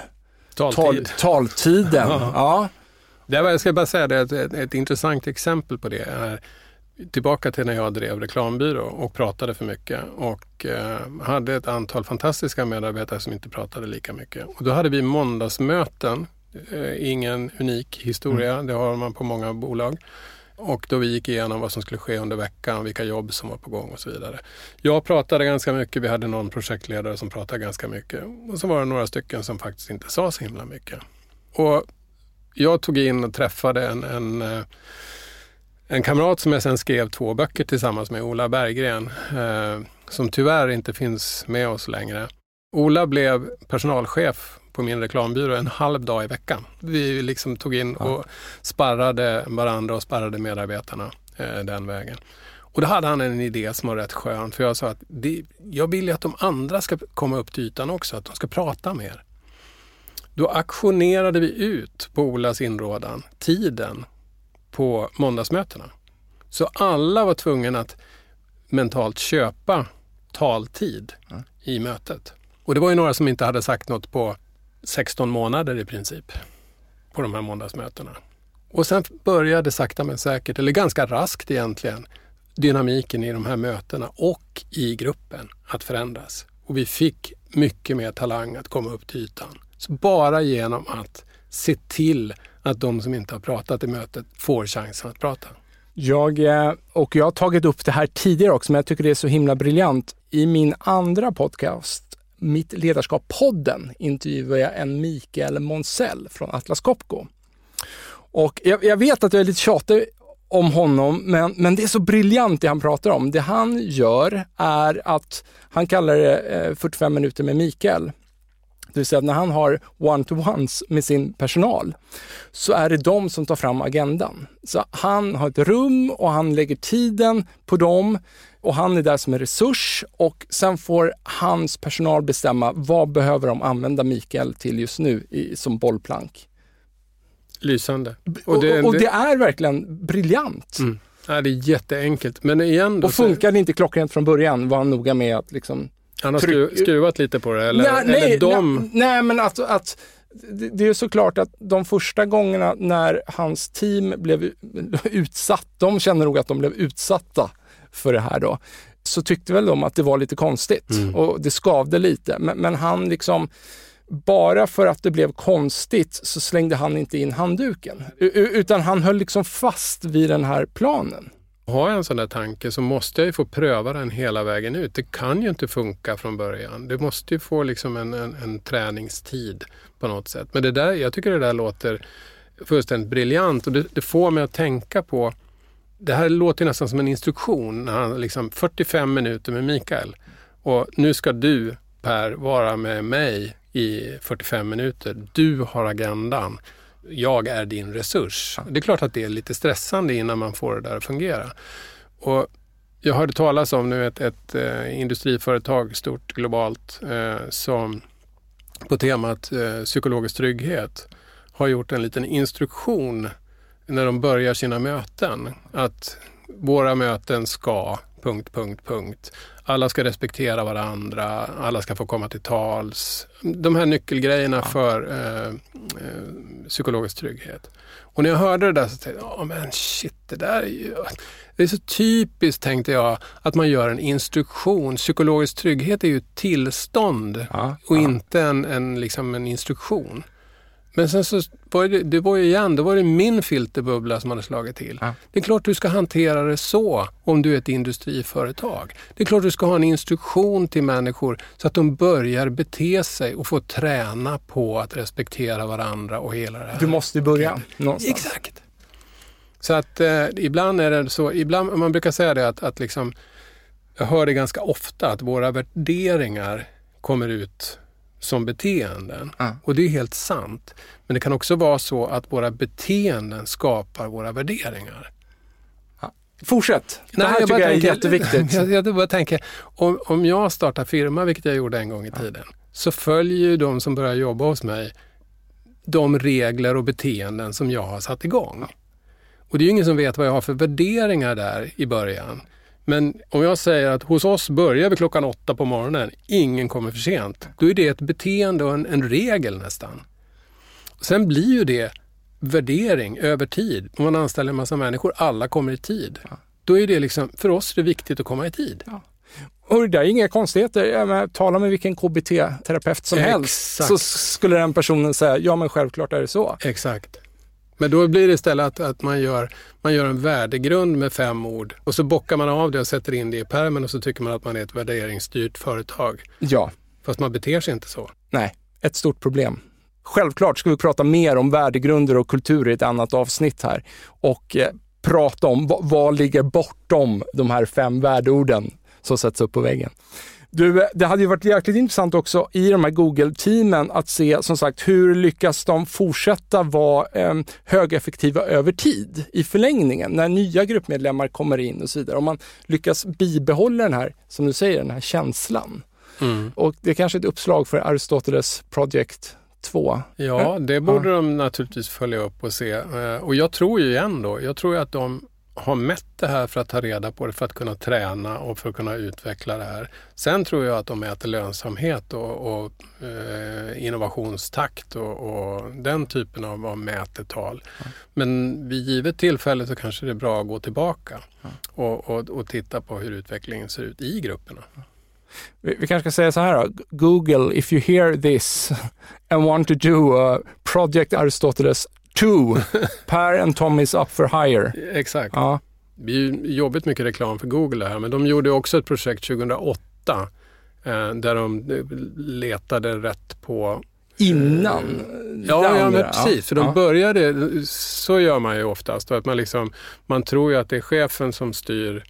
Speaker 2: taltid.
Speaker 1: Tal, taltiden. *laughs* ja.
Speaker 2: Det var, jag ska bara säga det, ett, ett, ett intressant exempel på det är tillbaka till när jag drev reklambyrå och pratade för mycket och eh, hade ett antal fantastiska medarbetare som inte pratade lika mycket. Och då hade vi måndagsmöten, eh, ingen unik historia, mm. det har man på många bolag. Och då vi gick igenom vad som skulle ske under veckan, vilka jobb som var på gång och så vidare. Jag pratade ganska mycket, vi hade någon projektledare som pratade ganska mycket och så var det några stycken som faktiskt inte sa så himla mycket. Och jag tog in och träffade en, en eh, en kamrat som jag sen skrev två böcker tillsammans med, Ola Berggren, eh, som tyvärr inte finns med oss längre. Ola blev personalchef på min reklambyrå en halv dag i veckan. Vi liksom tog in och sparrade varandra och sparrade medarbetarna eh, den vägen. Och då hade han en idé som var rätt skön, för jag sa att det, jag vill ju att de andra ska komma upp till ytan också, att de ska prata mer. Då aktionerade vi ut på Olas inrådan tiden på måndagsmötena. Så alla var tvungna att mentalt köpa taltid mm. i mötet. Och det var ju några som inte hade sagt något på 16 månader i princip på de här måndagsmötena. Och sen började sakta men säkert, eller ganska raskt egentligen, dynamiken i de här mötena och i gruppen att förändras. Och vi fick mycket mer talang att komma upp till ytan. Så bara genom att se till att de som inte har pratat i mötet får chansen att prata.
Speaker 1: Jag, eh, och jag har tagit upp det här tidigare också, men jag tycker det är så himla briljant. I min andra podcast, Mitt ledarskap-podden, intervjuar jag en Mikael Monsell från Atlas Copco. Och jag, jag, vet att jag är lite tjatig om honom, men, men det är så briljant det han pratar om. Det han gör är att han kallar det eh, 45 minuter med Mikael. Det vill säga att när han har one-to-ones med sin personal så är det de som tar fram agendan. Så han har ett rum och han lägger tiden på dem och han är där som en resurs och sen får hans personal bestämma vad behöver de använda Mikael till just nu i, som bollplank.
Speaker 2: Lysande.
Speaker 1: Och det, och, och det är verkligen briljant.
Speaker 2: Mm. Ja, det är jätteenkelt. Men igen
Speaker 1: och funkar det inte klockrent från början var han noga med att liksom
Speaker 2: han har skru skruvat lite på det? Eller, nej, eller nej, de...
Speaker 1: nej, nej, men att, att det är såklart att de första gångerna när hans team blev *laughs* utsatt, de känner nog att de blev utsatta för det här då, så tyckte väl de att det var lite konstigt mm. och det skavde lite. Men, men, han liksom, bara för att det blev konstigt så slängde han inte in handduken. Utan han höll liksom fast vid den här planen.
Speaker 2: Har jag en sån där tanke så måste jag ju få pröva den hela vägen ut. Det kan ju inte funka från början. Du måste ju få liksom en, en, en träningstid på något sätt. Men det där, jag tycker det där låter fullständigt briljant och det, det får mig att tänka på det här låter nästan som en instruktion. När han liksom 45 minuter med Mikael. Och nu ska du Per vara med mig i 45 minuter. Du har agendan. Jag är din resurs. Det är klart att det är lite stressande innan man får det där att fungera. Och jag hörde talas om nu ett, ett eh, industriföretag, stort globalt, eh, som på temat eh, psykologisk trygghet har gjort en liten instruktion när de börjar sina möten. Att våra möten ska... Punkt, punkt, punkt. Alla ska respektera varandra, alla ska få komma till tals. De här nyckelgrejerna ja. för eh, eh, psykologisk trygghet. Och när jag hörde det där så tänkte jag, oh, men shit, det där är ju... Det är så typiskt, tänkte jag, att man gör en instruktion. Psykologisk trygghet är ju ett tillstånd ja, och ja. inte en, en, liksom en instruktion. Men sen så var det, det var ju igen, då var det min filterbubbla som hade slagit till. Ja. Det är klart du ska hantera det så om du är ett industriföretag. Det är klart du ska ha en instruktion till människor så att de börjar bete sig och få träna på att respektera varandra och hela det här.
Speaker 1: Du måste börja någonstans.
Speaker 2: Exakt. Så att eh, ibland är det så, ibland, man brukar säga det att, att liksom, jag hör det ganska ofta att våra värderingar kommer ut som beteenden. Mm. Och det är helt sant. Men det kan också vara så att våra beteenden skapar våra värderingar.
Speaker 1: Fortsätt. Det här jag tycker jag är jätteviktigt. *laughs*
Speaker 2: Jag, jag bara tänker, om, om jag startar firma, vilket jag gjorde en gång i tiden, så följer ju de som börjar jobba hos mig de regler och beteenden som jag har satt igång. Och det är ju ingen som vet vad jag har för värderingar där i början. Men om jag säger att hos oss börjar vi klockan åtta på morgonen, ingen kommer för sent. Då är det ett beteende och en, en regel nästan. Sen blir ju det värdering över tid. Om man anställer en massa människor, alla kommer i tid. Ja. Då är det liksom, för oss är det viktigt att komma i tid. Ja.
Speaker 1: Och det där är inga konstigheter. Menar, tala med vilken KBT-terapeut som Exakt. helst så skulle den personen säga, ja men självklart är det så.
Speaker 2: Exakt. Men då blir det istället att, att man, gör, man gör en värdegrund med fem ord och så bockar man av det och sätter in det i pärmen och så tycker man att man är ett värderingsstyrt företag.
Speaker 1: Ja.
Speaker 2: Fast man beter sig inte så.
Speaker 1: Nej, ett stort problem. Självklart ska vi prata mer om värdegrunder och kultur i ett annat avsnitt här och eh, prata om vad, vad ligger bortom de här fem värdeorden som sätts upp på väggen. Du, det hade ju varit jäkligt intressant också i de här Google-teamen att se som sagt hur lyckas de fortsätta vara eh, högeffektiva över tid i förlängningen när nya gruppmedlemmar kommer in och så vidare. Om man lyckas bibehålla den här, som du säger, den här känslan. Mm. Och det är kanske är ett uppslag för Aristoteles Project 2.
Speaker 2: Ja, det borde ja. de naturligtvis följa upp och se. Eh, och jag tror ju igen då, jag tror att de har mätt det här för att ta reda på det, för att kunna träna och för att kunna utveckla det här. Sen tror jag att de mäter lönsamhet och, och eh, innovationstakt och, och, den typen av, av mätetal. Ja. Men vid givet tillfälle så kanske det är bra att gå tillbaka ja. och, och, och, titta på hur utvecklingen ser ut i grupperna.
Speaker 1: Vi, vi kanske ska säga så här då. Google, if you hear this and want to do a project Aristoteles Two, Per and Tom is up for hire.
Speaker 2: Exakt. Ja. Det är jobbigt mycket reklam för Google här, men de gjorde också ett projekt 2008 eh, där de letade rätt på
Speaker 1: Innan?
Speaker 2: Eh, ja, ja men precis. Ja. För de började, så gör man ju oftast. Att man, liksom, man tror ju att det är chefen som styr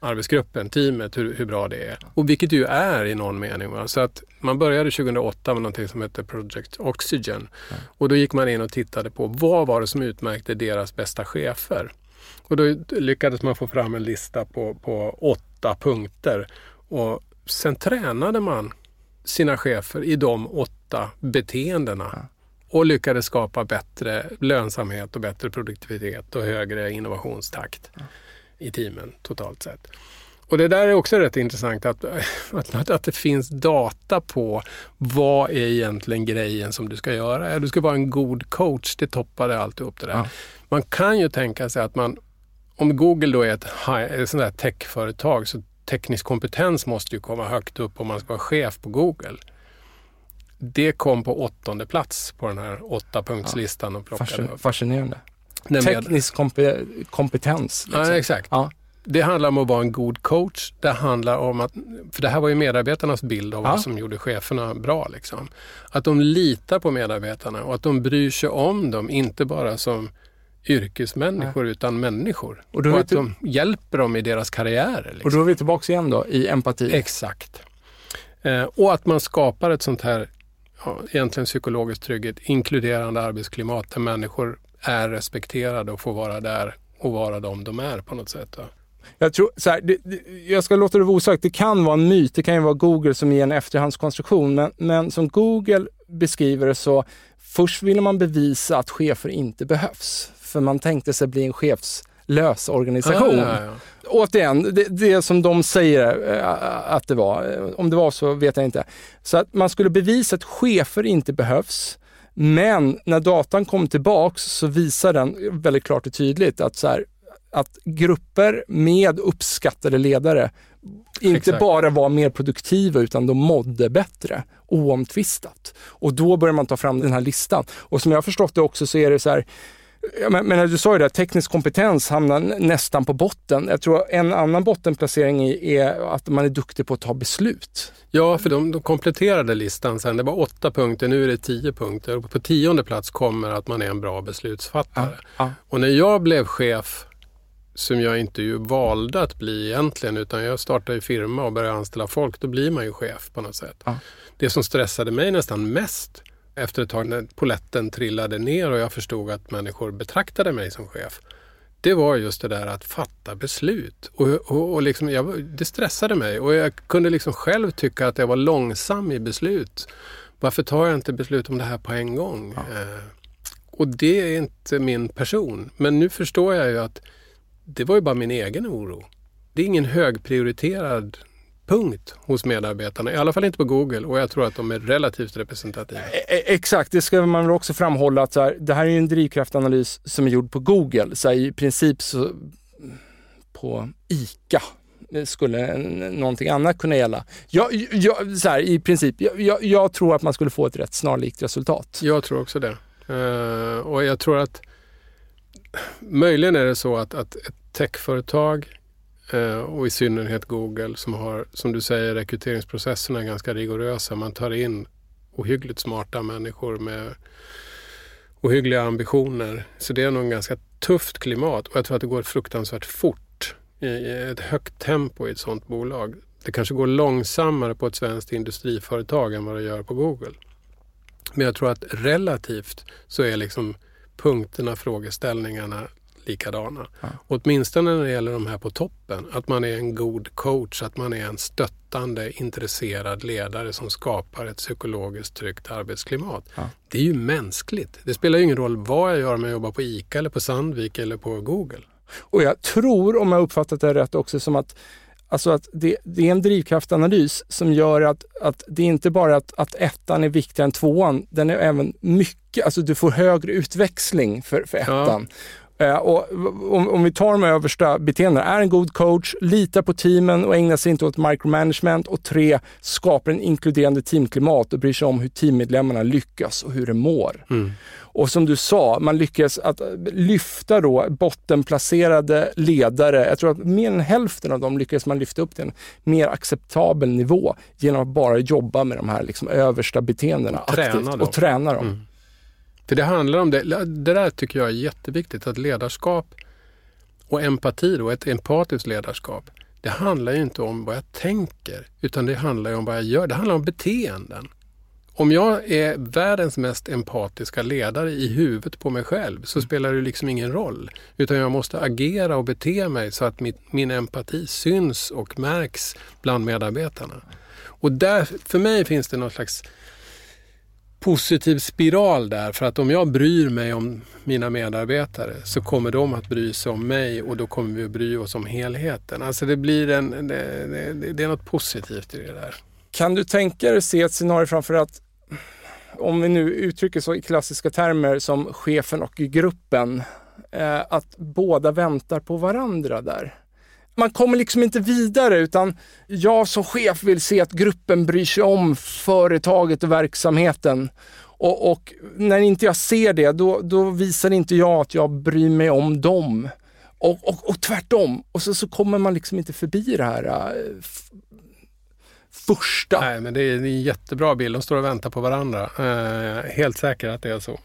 Speaker 2: arbetsgruppen, teamet, hur, hur bra det är. Och vilket det ju är i någon mening. Va? Så att man började 2008 med någonting som hette Project Oxygen. Ja. Och då gick man in och tittade på vad var det som utmärkte deras bästa chefer. Och då lyckades man få fram en lista på, på åtta punkter. Och sen tränade man sina chefer i de åtta beteendena. Ja. Och lyckades skapa bättre lönsamhet och bättre produktivitet och högre innovationstakt. Ja i teamen totalt sett. Och det där är också rätt intressant att, *laughs* att, att det finns data på vad är egentlin grejen som du ska göra. Du ska vara en god coach, det toppade alltihop det där. Ja. Man kan ju tänka sig att man, om Google då är ett, ett sånt där techföretag så teknisk kompetens måste ju komma högt upp om man ska vara chef på Google. Det kom på åttonde plats på den här åttapunktslistan ja. och plockade
Speaker 1: Fascinerande. Teknisk kompe kompetens.
Speaker 2: Liksom. Ja, exakt. Ja. Det handlar om att vara en god coach. Det handlar om att, för det här var ju medarbetarnas bild av ja. vad som gjorde cheferna bra. Liksom. Att de litar på medarbetarna och att de bryr sig om dem, inte bara som yrkesmänniskor ja. utan människor. Och, och att de hjälper dem i deras karriärer. Liksom.
Speaker 1: Och då är vi tillbaka igen då i empati.
Speaker 2: Exakt. Eh, och att man skapar ett sånt här, ja, egentligen psykologiskt trygghet, inkluderande arbetsklimat där människor är respekterade och får vara där och vara de de är på något sätt. Ja.
Speaker 1: Jag, tror, så här, det, det, jag ska låta det vara osagt. Det kan vara en myt. Det kan ju vara Google som ger en efterhandskonstruktion. Men, men som Google beskriver det så först ville man bevisa att chefer inte behövs. För man tänkte sig bli en chefslös organisation. Ah, ja, ja. Återigen, det, det som de säger äh, att det var. Om det var så vet jag inte. Så att man skulle bevisa att chefer inte behövs. Men när datan kom tillbaks så visar den väldigt klart och tydligt att så här, att grupper med uppskattade ledare inte Exakt. bara var mer produktiva utan de mådde bättre, oomtvistat. Och då börjar man ta fram den här listan. Och som jag har förstått det också så är det så här, men, men du sa ju det, teknisk kompetens hamnar nästan på botten. Jag tror en annan bottenplacering är att man är duktig på att ta beslut.
Speaker 2: Ja, för de, de kompletterade listan sen. Det var åtta punkter, nu är det tio punkter. Och på tionde plats kommer att man är en bra beslutsfattare. Ja, ja. Och när jag blev chef som jag inte ju valde att bli egentligen utan jag startade firma och började anställa folk, då blir man ju chef på något sätt. Ja. Det som stressade mig nästan mest efter ett tag när poletten trillade ner och jag förstod att människor betraktade mig som chef. Det var just det där att fatta beslut. Och, och, och liksom jag, det stressade mig och jag kunde liksom själv tycka att jag var långsam i beslut. Varför tar jag inte beslut om det här på en gång? Ja. Eh, och det är inte min person. Men nu förstår jag ju att det var ju bara min egen oro. Det är ingen högprioriterad punkt hos medarbetarna, i alla fall inte på Google och jag tror att de är relativt representativa. E,
Speaker 1: e, exakt, det ska man väl också framhålla att så här, det här är en drivkraftanalys som är gjord på Google. Så här, I princip så på ICA skulle någonting annat kunna gälla. Jag, jag, så här, I princip, jag, jag, tror att man skulle få ett rätt snarlikt resultat.
Speaker 2: Jag tror också det. Uh, och jag tror att möjligen är det så att, att ett techföretag eh, Eh, och i synnerhet Google som har, som du säger, rekryteringsprocesserna är ganska rigorösa. Man tar in ohyggligt smarta människor med ohyggliga ambitioner. Så det är nog en ganska tufft klimat och jag tror att det går fruktansvärt fort i ett högt tempo i ett sådant bolag. Det kanske går långsammare på ett svenskt industriföretag än vad det gör på Google. Men jag tror att relativt så är liksom punkterna, frågeställningarna likadana. Ja. Åtminstone när det gäller de här på toppen. Att man är en god coach, att man är en stöttande, intresserad ledare som skapar ett psykologiskt tryggt arbetsklimat. Ja. Det är ju mänskligt. Det spelar ju ingen roll vad jag gör om jag jobbar på ICA eller på Sandvik eller på Google.
Speaker 1: Och jag tror, om jag uppfattat det rätt också, som att Alltså att det, det, är en drivkraftanalys som gör att, att det är inte bara att, att ettan är viktigare än tvåan, den är även mycket, alltså du får högre utväxling för, för ettan. Ja. Eh, och om, vi tar de översta beteendena, är en god coach, litar på teamen och ägnar sig inte åt micromanagement. Och tre, skapar en inkluderande teamklimat och bryr sig om hur teammedlemmarna lyckas och hur de mår. Mm. Och som du sa, man lyckas att lyfta då bottenplacerade ledare. Jag tror att mer än hälften av dem lyckas man lyfta upp till en mer acceptabel nivå genom att bara jobba med de här liksom översta beteendena och aktivt träna och träna dem. Mm.
Speaker 2: För det handlar om det. Det där tycker jag är jätteviktigt, att ledarskap och empati då, ett empatiskt ledarskap, det handlar ju inte om vad jag tänker, utan det handlar om vad jag gör. Det handlar om beteenden. Om jag är världens mest empatiska ledare i huvudet på mig själv så spelar det liksom ingen roll. Utan jag måste agera och bete mig så att mitt, min empati syns och märks bland medarbetarna. Och där, för mig finns det någon slags positiv spiral där för att om jag bryr mig om mina medarbetare så kommer de att bry sig om mig och då kommer vi att bry oss om helheten. Alltså det blir en, det, det, det är något positivt i det där.
Speaker 1: Kan du tänka dig se ett scenario framför att om vi nu uttrycker så i klassiska termer som chefen och gruppen, eh, att båda väntar på varandra där? Man kommer liksom inte vidare utan jag som chef vill se att gruppen bryr sig om företaget och verksamheten. Och, och när inte jag ser det, då, då, visar inte jag att jag bryr mig om dem. Och, och, och tvärtom. Och så, så kommer man liksom inte förbi det här äh, första.
Speaker 2: Nej, men det är en jättebra bild. De står och väntar på varandra. Eh, helt säker att det är så.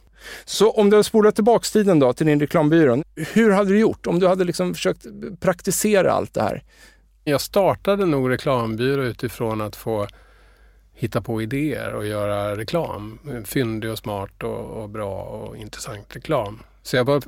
Speaker 1: Så om du spolar tillbaka tiden då till din reklambyrå, hur hade du gjort om du hade liksom försökt praktisera allt det här?
Speaker 2: Jag startade nog reklambyrå utifrån att få hitta på idéer och göra reklam. Fyndig och smart och, och bra och intressant reklam. Så jag var,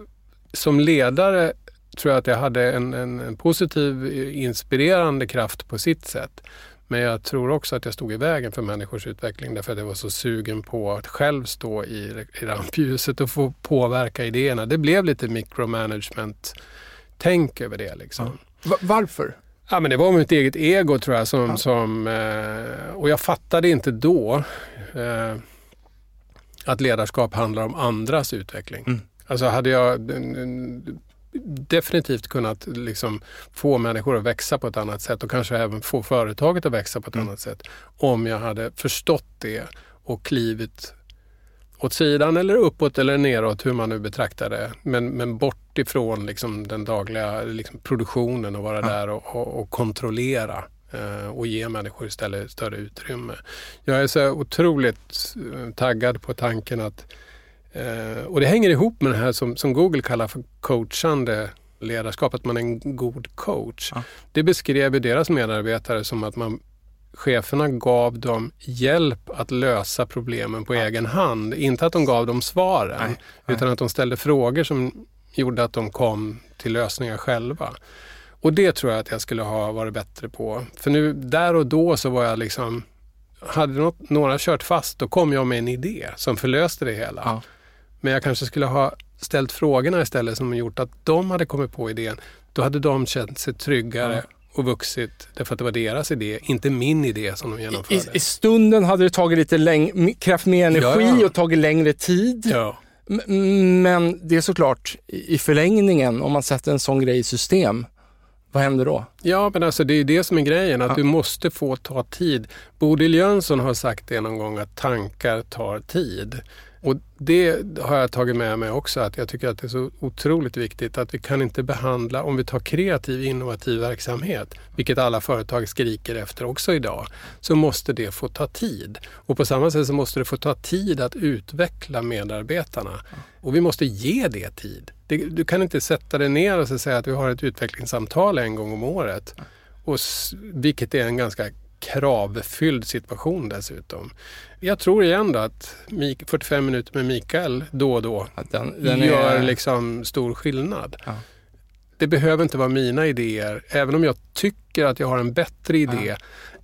Speaker 2: som ledare tror jag att jag hade en, en, en, positiv, eh, inspirerande kraft på sitt sätt. Men jag tror också att jag stod i vägen för människors utveckling därför att jag var så sugen på att själv stå i, i rampljuset och få påverka idéerna. Det blev lite micromanagement-tänk över det. Liksom.
Speaker 1: Ja. Varför?
Speaker 2: Ja, men det var mitt eget ego tror jag. Som, ja. som, eh, och jag fattade inte då eh, att ledarskap handlar om andras utveckling. Mm. Alltså hade jag definitivt kunnat liksom få människor att växa på ett annat sätt och kanske även få företaget att växa på ett mm. annat sätt. Om jag hade förstått det och klivit åt sidan eller uppåt eller neråt, hur man nu betraktar det. Men, men bort ifrån liksom den dagliga liksom produktionen och vara ja. där och, och, och kontrollera eh, och ge människor istället större utrymme. Jag är så otroligt eh, taggad på tanken att och det hänger ihop med det här som, som Google kallar för coachande ledarskap, att man är en god coach. Ja. Det beskrev deras medarbetare som att man, cheferna gav dem hjälp att lösa problemen på ja. egen hand. Inte att de gav dem svaren, nej, nej. utan att de ställde frågor som gjorde att de kom till lösningar själva. Och det tror jag att jag skulle ha varit bättre på. För nu, där och då så var jag liksom hade något, några kört fast, då kom jag med en idé som förlöste det hela. Ja. Men jag kanske skulle ha ställt frågorna istället som gjort att de hade kommit på idén. Då hade de känt sig tryggare ja. och vuxit därför att det var deras idé, inte min idé som de genomförde.
Speaker 1: I, i stunden hade det tagit lite läng- kraft med energi ja. och tagit längre tid.
Speaker 2: Ja.
Speaker 1: Men det är såklart i förlängningen, om man sätter en sån grej i system, vad händer då?
Speaker 2: Ja, men alltså det är det som är grejen, att ja. du måste få ta tid. Bodil Jönsson har sagt det någon gång, att tankar tar tid. Och det har jag tagit med mig också, att jag tycker att det är så otroligt viktigt att vi kan inte behandla, om vi tar kreativ innovativ verksamhet, vilket alla företag skriker efter också idag, så måste det få ta tid. Och på samma sätt så måste det få ta tid att utveckla medarbetarna. Och vi måste ge det tid. du kan inte sätta dig ner och säga att vi har ett utvecklingssamtal en gång om året. Och, vilket är en ganska kravfylld situation dessutom. Jag tror igen då att 45 minuter med Mikael då och då den, den gör är... liksom stor skillnad. Ja. Det behöver inte vara mina idéer, även om jag tycker att jag har en bättre idé ja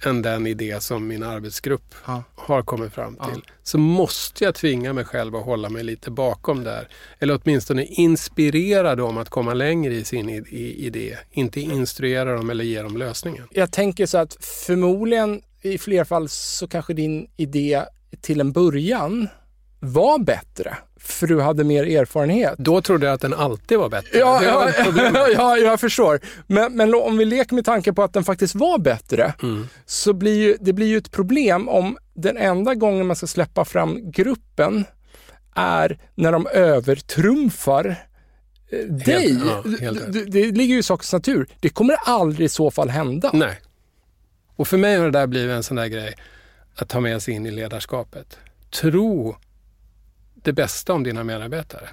Speaker 2: än den idé som min arbetsgrupp ja. har kommit fram till. Ja. Så måste jag tvinga mig själv att hålla mig lite bakom där. Eller åtminstone inspirera dem att komma längre i sin idé. Inte instruera dem eller ge dem lösningen.
Speaker 1: Jag tänker så att förmodligen i fler fall så kanske din idé till en början var bättre för du hade mer erfarenhet.
Speaker 2: Då trodde jag att den alltid var bättre.
Speaker 1: Ja, ja, *laughs* ja, jag förstår. Men, men, om vi leker med tanken på att den faktiskt var bättre, mm. så blir ju, det blir ju ett problem om den enda gången man ska släppa fram gruppen är när de övertrumfar eh, dig. Ja, det, det ligger ju i sakens natur. Det kommer aldrig i så fall hända.
Speaker 2: Nej. Och för mig har det där blivit en sån där grej att ta med sig in i ledarskapet. Tro det bästa om dina medarbetare.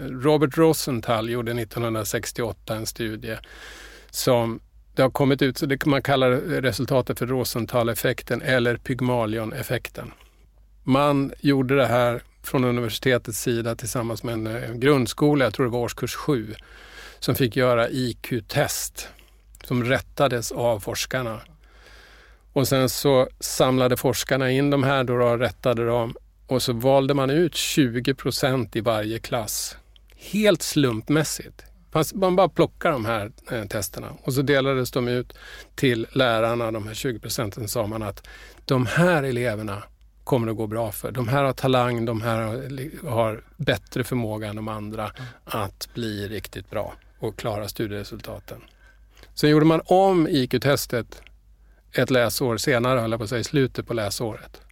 Speaker 2: Robert Rosenthal gjorde 1968 en studie som det har kommit ut, så det man kallar resultatet för Rosenthal-effekten eller Pygmalion-effekten. Man gjorde det här från universitetets sida tillsammans med en grundskola, jag tror det var årskurs 7, som fick göra IQ-test som rättades av forskarna. Och sen så samlade forskarna in de här då och rättade dem och så valde man ut 20 procent i varje klass. Helt slumpmässigt. Man bara plockar de här eh, testerna och så delades de ut till lärarna, de här 20 procenten, sa man att de här eleverna kommer att gå bra för. De här har talang, de här har bättre förmåga än de andra att bli riktigt bra och klara studieresultaten. Sen gjorde man om IQ-testet ett läsår senare, höll jag på att säga, i slutet på läsåret.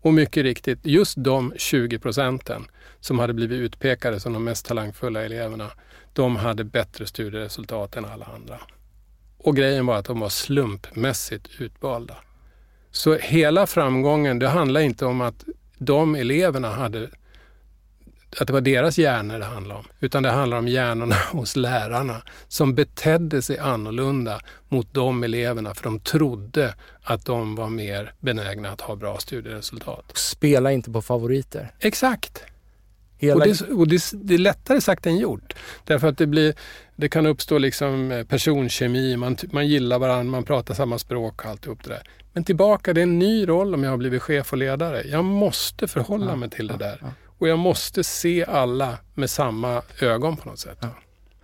Speaker 2: Och mycket riktigt, just de 20 procenten som hade blivit utpekade som de mest talangfulla eleverna, de hade bättre studieresultat än alla andra. Och grejen var att de var slumpmässigt utvalda. Så hela framgången, det handlar inte om att de eleverna hade att det var deras hjärnor det handlade om, utan det handlar om hjärnorna *laughs* hos lärarna som betedde sig annorlunda mot de eleverna för de trodde att de var mer benägna att ha bra studieresultat.
Speaker 1: Spela inte på favoriter.
Speaker 2: Exakt. Hela... Och, det, och det, det, är lättare sagt än gjort. Därför att det, blir, det kan uppstå liksom eh, personkemi, man, man gillar varandra, man pratar samma språk och alltihop det där. Men tillbaka, det är en ny roll om jag har blivit chef och ledare. Jag måste förhålla ja, mig till det där. Ja, och jag måste se alla med samma ögon på något sätt.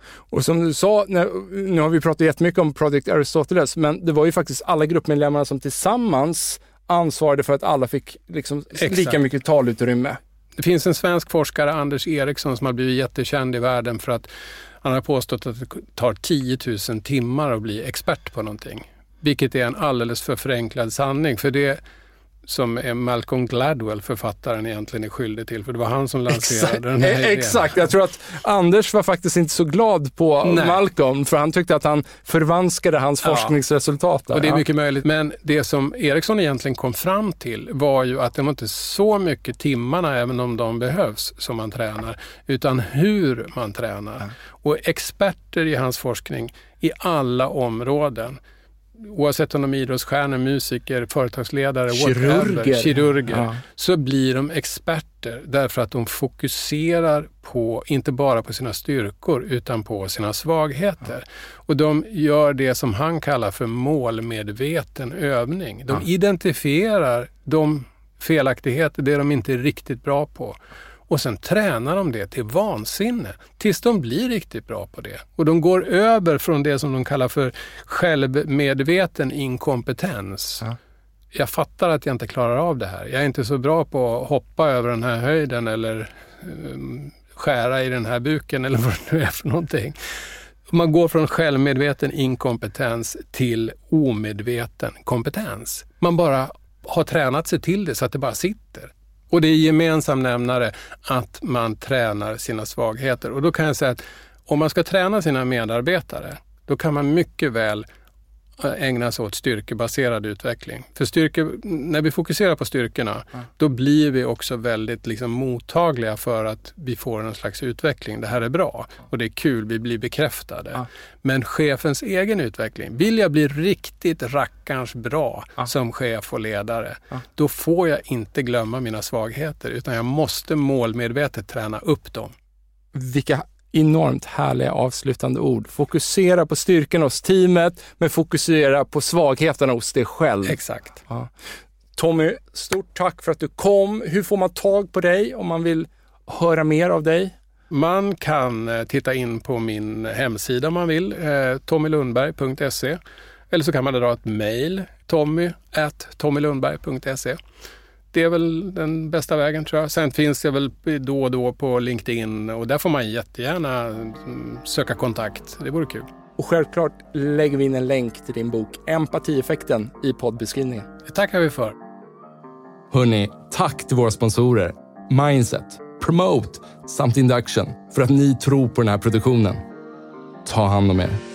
Speaker 1: Och som du sa, nu har vi pratat jättemycket om Project Aristoteles, men det var ju faktiskt alla gruppmedlemmarna som tillsammans ansvarade för att alla fick liksom lika mycket talutrymme.
Speaker 2: Det finns en svensk forskare, Anders Eriksson, som har blivit jättekänd i världen för att han har påstått att det tar 10 000 timmar att bli expert på någonting. Vilket är en alldeles för förenklad sanning. För det som är Malcolm Gladwell, författaren, egentligen är skyldig till. För det var han som lanserade exakt, den här
Speaker 1: idén. Exakt, jag tror att Anders var faktiskt inte så glad på Nej. Malcolm, för han tyckte att han förvanskade hans ja. forskningsresultat.
Speaker 2: Där. Och det är mycket möjligt. Men det som Eriksson egentligen kom fram till var ju att det var inte så mycket timmarna, även om de behövs, som man tränar, utan hur man tränar. Ja. Och experter i hans forskning i alla områden oavsett om de är idrottsstjärnor, musiker, företagsledare, kirurger, whatever, kirurger ja. så blir de experter därför att de fokuserar på, inte bara på sina styrkor, utan på sina svagheter. Ja. Och de gör det som han kallar för målmedveten övning. De ja. identifierar de felaktigheter, det de inte är riktigt bra på och sen tränar de det till vansinne tills de blir riktigt bra på det. Och de går över från det som de kallar för självmedveten inkompetens. Ja. Jag fattar att jag inte klarar av det här. Jag är inte så bra på att hoppa över den här höjden eller um, skära i den här buken eller *laughs* vad det nu är för någonting. Man går från självmedveten inkompetens till omedveten kompetens. Man bara har tränat sig till det så att det bara sitter. Och det är gemensam nämnare att man tränar sina svagheter. Och då kan jag säga att om man ska träna sina medarbetare, då kan man mycket väl ägna sig åt styrkebaserad utveckling. För styrke, när vi fokuserar på styrkorna, ja. då blir vi också väldigt liksom mottagliga för att vi får en slags utveckling. Det här är bra och det är kul, vi blir bekräftade. Ja. Men chefens egen utveckling, vill jag bli riktigt rackarns bra ja. som chef och ledare, då får jag inte glömma mina svagheter utan jag måste målmedvetet träna upp dem.
Speaker 1: Vilka enormt härliga avslutande ord. Fokusera på styrkan hos teamet, men fokusera på svagheterna hos dig själv.
Speaker 2: Exakt. Ja.
Speaker 1: Tommy, stort tack för att du kom. Hur får man tag på dig om man vill höra mer av dig?
Speaker 2: Man kan eh, titta in på min hemsida om man vill, eh, tommylundberg.se. Eller så kan man dra ett mejl, tommy tommylundberg.se det är väl den bästa vägen tror jag. Sen finns jag väl då och då på LinkedIn och där får man jättegärna mm, söka kontakt. Det vore kul.
Speaker 1: Och självklart lägger vi in en länk till din bok Empatieffekten i poddbeskrivningen.
Speaker 2: Det tackar vi för.
Speaker 3: Hörni, tack till våra sponsorer Mindset, Promote samt Induction för att ni tror på den här produktionen. Ta hand om er.